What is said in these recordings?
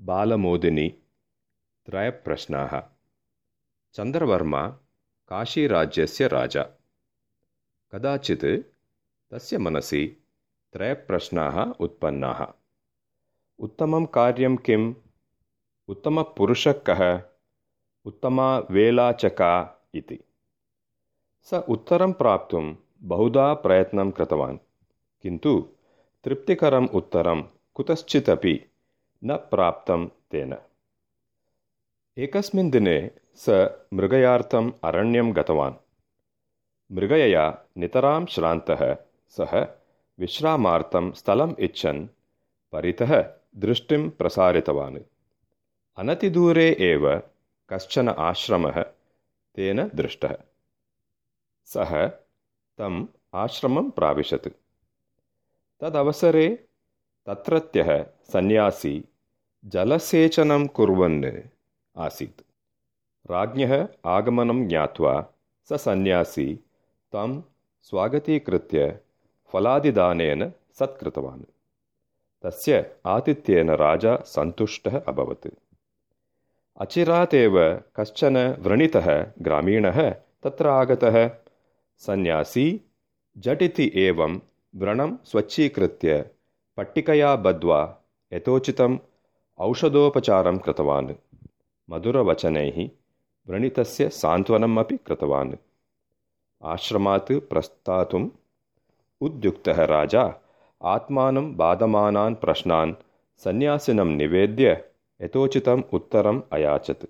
बालमोदिनी त्रयप्रश्नाः। चन्द्रवर्मा काशीराज्यस्य राजा। कदाचित् तस्य मनसि त्रयप्रश्नाः उत्पन्नाः। उत्तमं कार्यं किम्? उत्तमपुरुषः कः? उत्तमा वेला च का इति। स उत्तरं प्राप्तुं बहुधा प्रयत्नं कृतवान्। किन्तु तृप्तिकरम् उत्तरं कुतश्चिदपि न प्राप्तं तेन। एकस्मिन् दिने स मृगयार्थम् अरण्यं गतवान्। मृगयया नितरां श्रान्तः सः विश्रामार्थं स्थलम् इच्छन् परितः दृष्टिं प्रसारितवान्। अनतिदूरे एव कश्चन आश्रमः तेन दृष्टः। सः तम् आश्रमं प्राविशत्। तदवसरे तत्रत्यः सन्यासी जलसेचनं कुर्वन् आसीत्। राज्ञः आगमनं ज्ञात्वा स सन्यासी तं स्वागतीकृत्य फलादिदानेन सत्कृतवान्। तस्य आतिथ्येन राजा सन्तुष्टः अभवत्। अचिरात् एव कश्चन व्रणितः ग्रामीणः तत्र आगतः। सन्यासी झटिति एवं व्रणं स्वच्छीकृत्य पट्टिकया बद्ध्वा यथोचितम् औषधोपचारं कृतवान् मधुरवचनैः व्रणितस्य सान्त्वनम् अपि कृतवान् आश्रमात् प्रस्थातुम् उद्युक्तः राजा आत्मानं बाधमानान् प्रश्नान् सन्यासिनं निवेद्य यथोचितम् उत्तरम् अयाचत्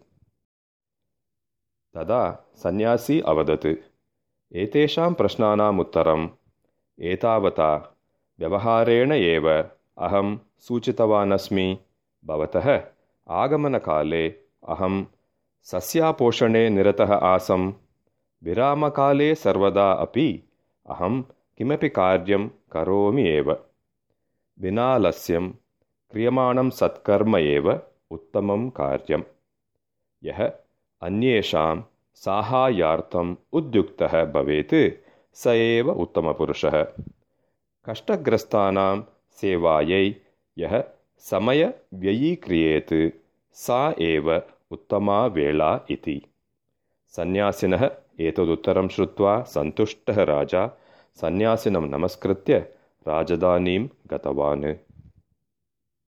तदा सन्यासी अवदत् एतेषां प्रश्नानाम् उत्तरम् एतावता व्यवहारेण एव अहं सूचितवानस्मि भवतः आगमनकाले अहं सस्यापोषणे निरतः आसम्। विरामकाले सर्वदा अपि अहं किमपि कार्यं करोमि एव। विनालस्यं क्रियमाणं सत्कर्म एव उत्तमं कार्यं यः अन्येषां साहाय्यार्थम् उद्युक्तः भवेत् स एव उत्तमपुरुषः। कष्टग्रस्तानां सेवायै यः समयव्ययीक्रियेत् सा एव उत्तमा वेळा इति सन्यासिनः एतदुत्तरं श्रुत्वा सन्तुष्टः राजा सन्यासिनं नमस्कृत्य राजधानीं गतवान्